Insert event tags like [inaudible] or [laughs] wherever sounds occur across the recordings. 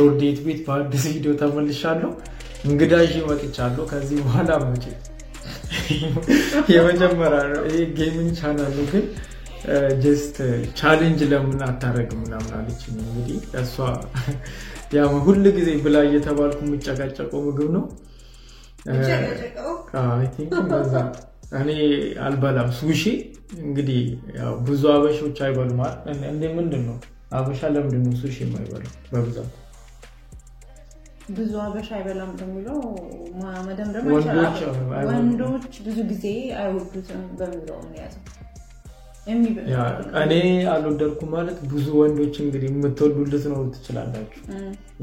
ጆርዴት ቤት በአዲስ ቪዲዮ ተመልሻለሁ። እንግዳ ይዤ መጥቻለሁ። ከዚህ በኋላ መቼ የመጀመሪያ ነው ይሄ gaming ነው፣ ግን just challenge ለምን አታረግም ምናምን አለችኝ። እንግዲህ እሷ ያው ሁል ጊዜ ብላ እየተባልኩ የምጨቃጨቀው ምግብ ነው። እኔ አልበላም ሱሺ። እንግዲህ ብዙ አበሾች አይበሉም። ምንድን ነው አበሻ ለምንድን ነው ሱሺ የማይበላው በብዛት? ብዙ አበሻ አይበላም በሚለው መደምደም ወንዶች ብዙ ጊዜ አይወዱትም በሚለው ነው የያዘው። ያ የሚበላ- እኔ አልወደድኩም ማለት ብዙ ወንዶች እንግዲህ የምትወዱልት ነው ትችላላችሁ።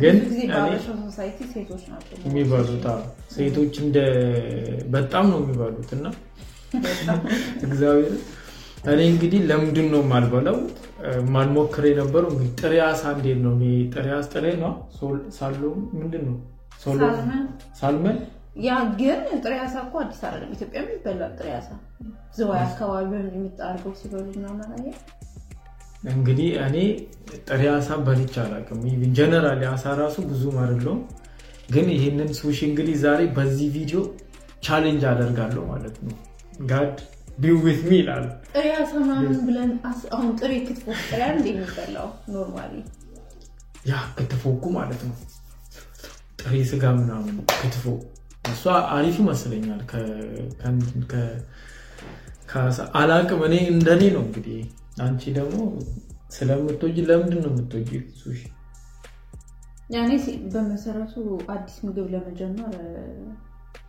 ግን ብዙ ጊዜ እኔ በአበሻ ሶሳይቲ ሴቶች ናቸው የሚበሉት ሴቶች እንደ በጣም ነው የሚበሉት እና [laughs] እግዚአብሔር እኔ እንግዲህ ለምንድን ነው የማልበላው ማልሞክር የነበረው እንግዲህ ጥሬ አሳ እንዴት ነው ጥሬ አሳ ጥሬ ነው ሶል- ሳሎ ምንድን ነው ሳልመን ያ ግን ጥሬ አሳ እኮ አዲስ አይደለም። ኢትዮጵያ ይበላል ጥሬ አሳ። ዝዋይ አካባቢ የሚጣርገው ሲበሉ ምናምን? እንግዲህ እኔ ጥሬ አሳ በልቼ አላውቅም። ጀነራል አሳ ራሱ ብዙም አይደለሁም። ግን ይህንን ሱሺ እንግዲህ ዛሬ በዚህ ቪዲዮ challenge አደርጋለሁ ማለት ነው። God be with me ይላል። ጥሬ አሳ ምናምን ብለን አስ- አሁን ጥሬ ክትፎ ጥሬ እንደ የሚበላው normally ያ ክትፎ እኮ ማለት ነው ጥሬ ስጋ ምናምን ክትፎ እሷ አሪፍ ይመስለኛል። ከ- ከ- ከ- ከአሳ- አላቅም እኔ እንደኔ ነው እንግዲህ። አንቺ ደግሞ ስለምትወጂ ለምንድን ነው የምትወጂ ሱሺ? ያኔ በመሰረቱ አዲስ ምግብ ለመጀመር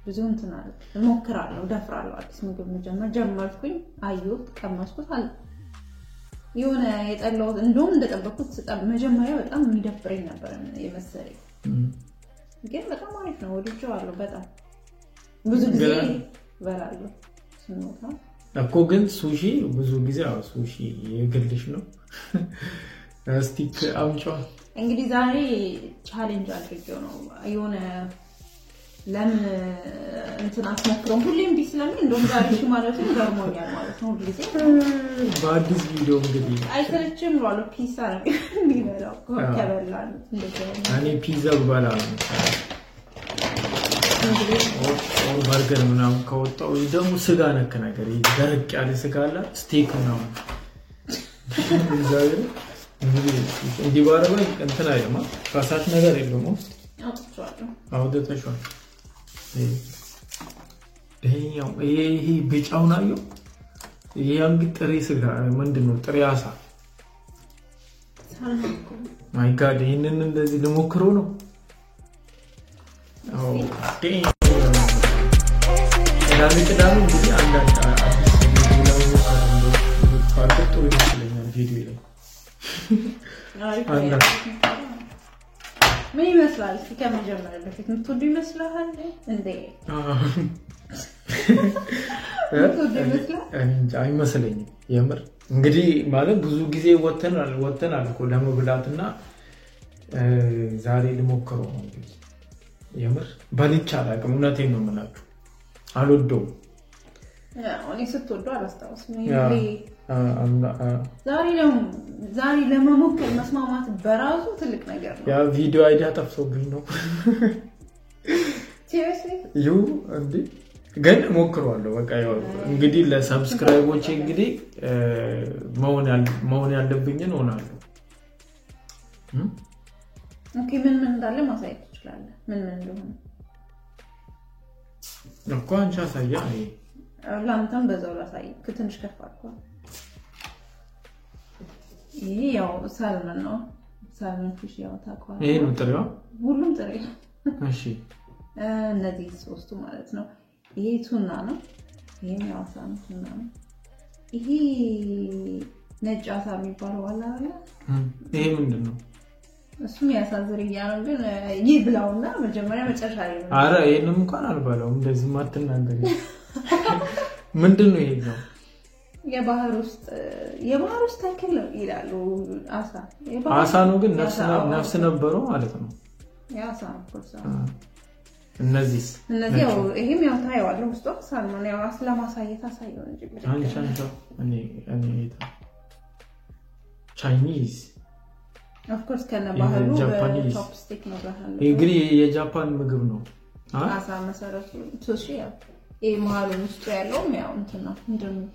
ብዙ እንትን አለ እሞክራለሁ፣ ደፍራለሁ። አዲስ ምግብ መጀመር ጀመርኩኝ፣ አየሁት፣ ቀመስኩት አለ። የሆነ የጠላሁት እንደውም እንደጠበኩት ስጠ- መጀመሪያ በጣም የሚደብረኝ ነበር የመሰለኝ። ግን በጣም አሪፍ ነው። ወድጄዋለሁ በጣም። ብዙ ጊዜ እበላለሁ ስንወጣ እኮ ግን ሱሺ ብዙ ጊዜ ሱሺ የግልሽ ነው። [laughs] ስቲክ አምጫ እንግዲህ ዛሬ ቻሌንጅ አድርጌው ነው። የሆነ ለምን እንትን አትሞክረውም? ሁሌም ቢ ስለምን እንደውም ዛሬ ማለቱ ገርሞኛል ማለት ነው። ሁልጊዜ በአዲስ ቪዲዮ እንግዲህ አይሰለችም ብሏለሁ። ፒሳ ነው የሚበላው አይነት እኔ ፒዛ ብበላ ነው በርገር ምናምን ከወጣው ደግሞ ስጋ ነክ ነገር ደረቅ ያለ ስጋ አለ steak ምናምን እንትን ነገር የለውም ውስጥ አውጥቼዋለሁ። አውጥተሽዋል። ይሄኛው ይሄ ይሄ ቢጫውን አየው። ይሄ እንግዲህ ጥሬ ስጋ ምንድን ነው? ጥሬ አሳ my God ይህንን እንደዚህ ልሞክረው ነው። ቅዳሜ ቅዳሜ እንግዲህ አንዳንድ ጥሩ ይመስለኛል። ቪዲዮ ላይ ምን ይመስላል? እስኪ ከመጀመሪያ በፊት የምትወዱ ይመስልሃል እንዴ? [laughs] አይመስለኝም። የምር እንግዲህ ማለት ብዙ ጊዜ ወተናል ወተናል እኮ ለመብላት እና እ፣ ዛሬ ልሞክረው ነው እንግዲህ የምር በልቼ አላውቅም። እውነቴን ነው የምላችሁ አልወደውም። ያው እኔ ስትወዱ አላስታውስም። ዛሬ ዛሬ ለመሞከር መስማማት በራሱ ትልቅ ነገር ነው። ያ ቪዲዮ idea ጠፍቶብኝ ነው ይሁ እንዲ ግን እሞክረዋለሁ። በቃ ያው እንግዲህ ለ subscriber ኦቼ እንግዲህ መሆን ያለብኝን? Okay፣ ምን ምን እንዳለ ማሳየት ትችላለህ። ምን ምን እንደሆነ እኮ አንቺ አሳያ። ለአንተም በዛው ላሳይ። ትንሽ ከፍ አድርጓል። ይሄ ያው salmon ነው። salmon fish ያው ታውቀዋለህ። ይሄ ነው ጥሬዋ። ሁሉም ጥሬ እሺ እነዚህ ሶስቱ ማለት ነው። ይሄ ቱና ነው። ይሄም የአሳ ነው፣ ቱና ነው። ይሄ ነጭ አሳ የሚባለው አለ አይደለ? እም፣ ይሄ ምንድን ነው? እሱም የአሳ ዝርያ ነው። ግን ይህ ብላውና መጀመሪያ መጨረሻ ላይ ነው። አረ ይሄንም እንኳን አልበላውም። እንደዚህ ማትናገር [laughs] ምንድን ነው? ይሄ ነው የባህር ውስጥ የባህር ውስጥ ተክል ነው ይላሉ። አሳ ነው ግን ነፍስ የአሳ- ነ- ነፍስ ነበረው ማለት ነው። ነው እነዚህ ያው ይሄም ያው ታየዋለህ ውስጧ ሳልሞን ያው ስለማሳየት አሳየው እንጂ Chinese of course ከነ ባህሉ አለ። ይህ እንግዲህ የጃፓን ምግብ ነው።? አሳ መሰረቱ ሱሺ ያው ይህ መሀሉን ውስጡ ያለውም ያው እንትን ነው። ምንድን ነው?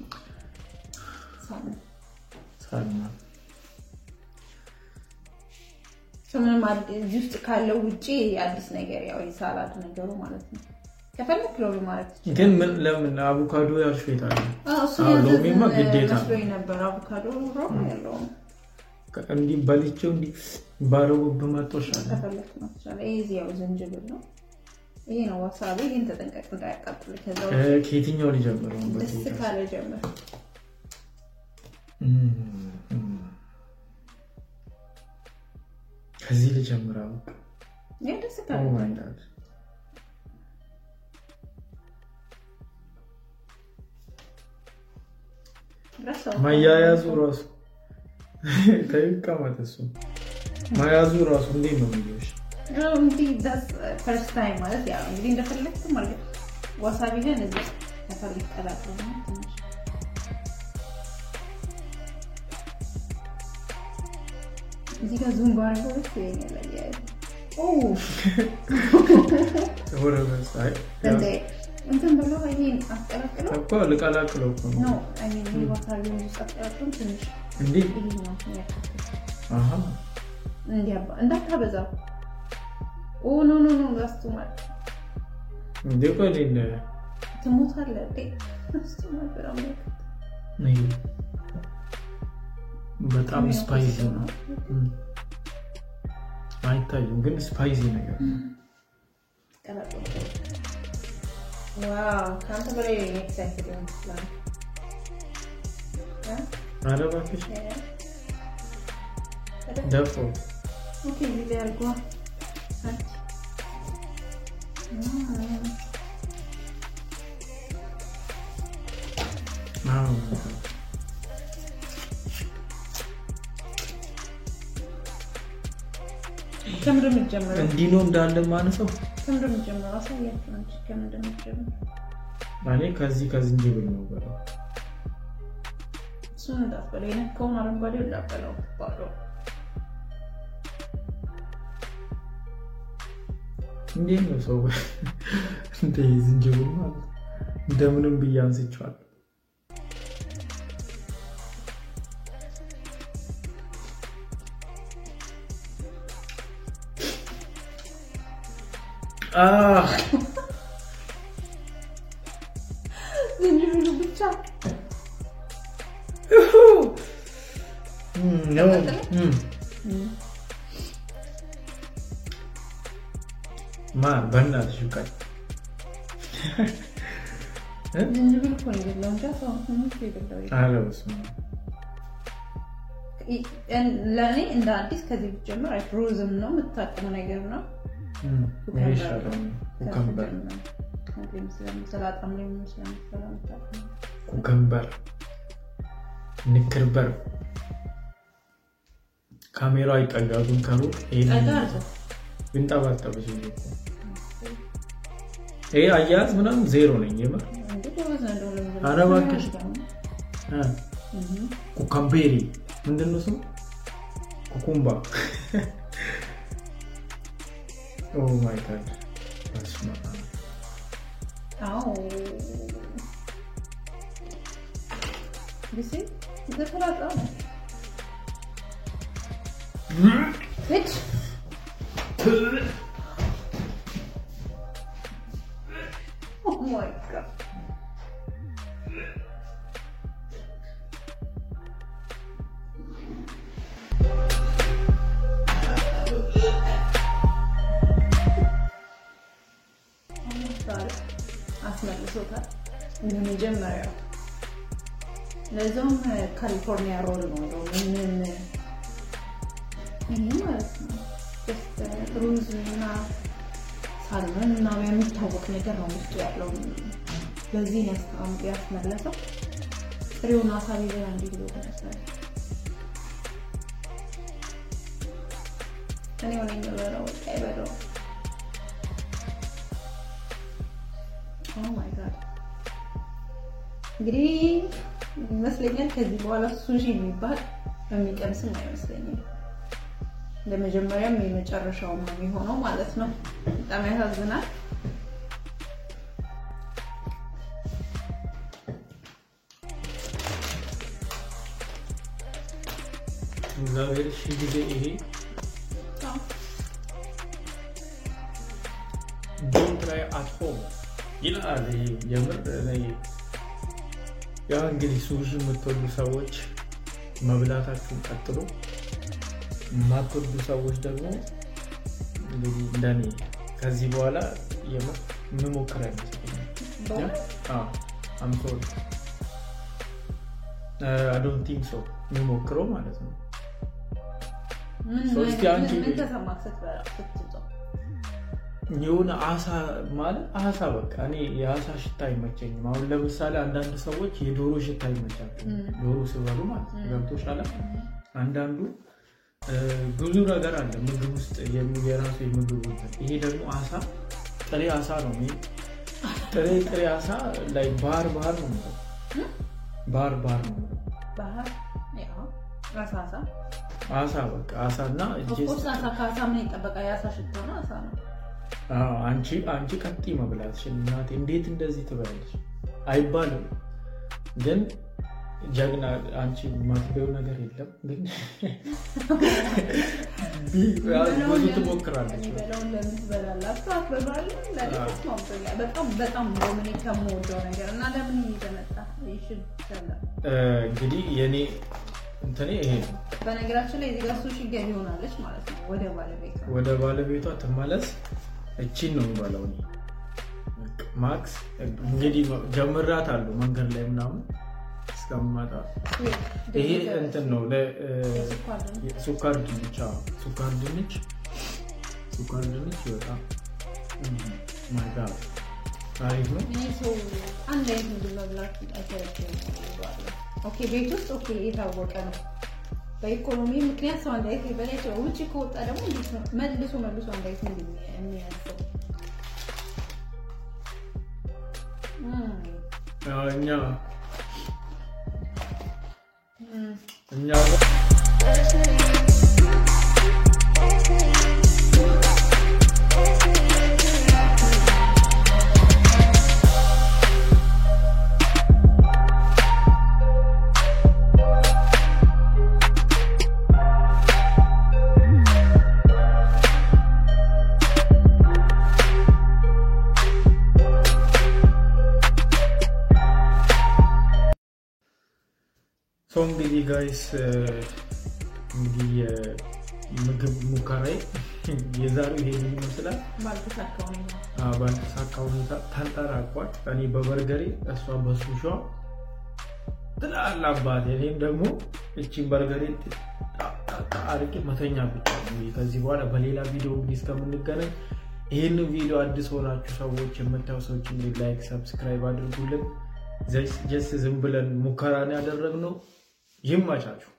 እዚህ ውስጥ ካለው ውጭ አዲስ ነገር ያው የ salad ነገሩ ማለት ነው። ከፈለክ ሎሚ ማለት ግን ምን ለምን አቮካዶ ያዘዝን ሎሚማ ግዴታ ነበር። አቮካዶ ያለውም እንዲህ በልቼው እንዲህ ባረቡ በመጦሻለ ከፈለክ ነው ይሄ እዚህ ያው ዝንጅብል ነው። ይሄ ነው ዋሳቢ። ይህን ተጠንቀቅ እንዳያቃጥል። ከዛ ውጭ ከየትኛው ሊጀምረው? ደስ ካለ ጀምር። ከዚህ ልጀምረው። ይሄ ደስ ካለ oh my God ረሳው። ማያያዙ ራሱ [laughs] ከይቀመጥ እሱ ማያዙ ራሱ እንዴት ነው የሚልሽ? ፈርስት ታይም ማለት ያው እንግዲህ እንደፈለግክ ማለት ዋሳቢ ግን እዚህ ከፈልግ ቀላቅሎ ነው ትንሽ። እዚህ ጋር ዙም ባረገው ደስ ይለኛል። አያያዝ ኦ ወረ መሳይ እንደ እንትን ብለው ይሄን አስቀላቅለው እኮ ልቀላቅለው እኮ ኖ ነው አይ ሚን ይሄ ዋሳቢ ውስጥ አስቀላቅለው ትንሽ እንዴ? ይሄ እንዴ ቆይ እንዴ ትሞታለህ እንዴ? ጋስቱ ማለት በጣም ስፓይሲ ነው። አይታይም ግን spicy ነገር ከአንተ በላይ excited ይችላል። ኧረ እባክሽ ደፍሮ። ጊዜ አድርጓ አዎ። ከምንድን ነው? እንዲህ ነው እንዳለ ማነሰው ከምንድን ነው? አሳያቸው እንጂ ከምንድን ነው የሚጀምረው? እኔ ከዚህ ከዝንጅብል ነው በለው እሱን እንዳትበለው፣ የነካውን አረንጓዴው እንዳትበለው ባዶ እንዴት ነው ሰው እንደ ዝንጅብል ማለት እንደምንም ብዬ አንስቼዋለሁ። አህ ዝንጅብሉ ብቻ እኮ ነው የበላው ኧረ በስመ አብ። ለእኔ እንደ አዲስ ከዚህ ብትጀምር አይ ሮዝም ነው የምታውቀው ነገር ነው። ኩከምበር ንክርበር ካሜራው አይጠጋጉም ከሩቅ እኮ። ይሄ አያያዝ ምናምን ዜሮ ነኝ። የምር? ኧረ እባክሽ። ኩከምቤሪ ምንድን ነው ስሙ? ኩኩምባ። ማይ ጋድ በስመ ኦ ማይ ጋድ አስመልሶታል። የመጀመሪያው ለዛውም ካሊፎርኒያ ሮል ነው። ምንም ይህ ማለት ነው ሩዝ እና ሳልመን እና የሚታወቅ ነገር ነው ውስጡ ያለው። በዚህ ያስታም- ያስመለሰው ጥሬውን አሳ ቢበላ እንዲህ ብሎ ተነሳለ። እኔ ሆነ ማይ ጋድ እንግዲህ ይመስለኛል ከዚህ በኋላ ሱሺ የሚባል የሚቀምስም አይመስለኝም። ለመጀመሪያም የመጨረሻው ነው የሚሆነው ማለት ነው። በጣም ያሳዝናል። እግዚአብሔር ሺ ጊዜ ይሄ Don't try at home ይላል። የምር ያ እንግዲህ ሱሺ የምትወዱ ሰዎች መብላታችሁን ቀጥሎ፣ የማትወዱ ሰዎች ደግሞ እንግዲህ እንደኔ ከዚህ በኋላ የምሞክር አይመስለኝም። I'm sorry I don't think so የሚሞክረው ማለት ነው።? የሆነ አሳ ማለት አሳ በቃ እኔ የአሳ ሽታ አይመቸኝም። አሁን ለምሳሌ አንዳንድ ሰዎች የዶሮ ሽታ ይመቻቸው ዶሮ ስበሉ ማለት ገብቶሻል። አንዳንዱ ብዙ ነገር አለ ምግብ ውስጥ የራሱ የምግብ እንትን። ይሄ ደግሞ አሳ ጥሬ አሳ ነው። ጥሬ ጥሬ አሳ ላይ ባህር ባህር ነው የምለው ባህር ባህር ነው አሳ በቃ አሳ እና ነው ነው። አንቺ አንቺ ቀጥ መብላትሽን እናቴ እንዴት እንደዚህ ትበላለች አይባልም። ግን ጀግና አንቺ የማትበይው ነገር የለም። ግን ብዙ ትሞክራለች። እንግዲህ የኔ እንትኔ ይሄ ነው። በነገራችን ላይ እዚህ ጋር ሱሺ ገቢ ሆናለች ማለት ነው። ወደ ባለቤቷ ወደ ባለቤቷ ትመለስ። እቺን ነው የሚባለው። ማክስ እንግዲህ ጀምራት አሉ መንገድ ላይ ምናምን እስከምመጣ ይሄ እንትን ነው ሱካር ድንች ሱካር ድንች ሱካር ድንች በጣም ማጋ አሪፍ ነው። አንድ አይነት ምግብ መብላት ቤት ውስጥ የታወቀ ነው። በኢኮኖሚ ምክንያት ሰው አንድ አይነት ይችላል። ውጭ ከወጣ ደግሞ መልሶ መልሶ አንድ አይነት ምግብ የሚያዘው? እኛ እኛ ሰው እንግዲህ Guys እንግዲህ የምግብ ሙከራዬ የዛሬው ይሄን ይመስላል። ባልተሳካ ሁኔታ ተንጠራቋል። እኔ በበርገሬ እሷ በሱሿ ትላል እኔም ደግሞ እቺን በርገሬ አርቄ መተኛ ብቻ ከዚህ በኋላ በሌላ ቪዲዮ እንግዲህ እስከምንገናኝ ይህን ቪዲዮ አዲስ ሆናችሁ ሰዎች የምታዩ ሰዎች እንግዲህ like፣ subscribe አድርጉልን። ጀስ ዝም ብለን ሙከራን ያደረግነው ይመቻችሁ።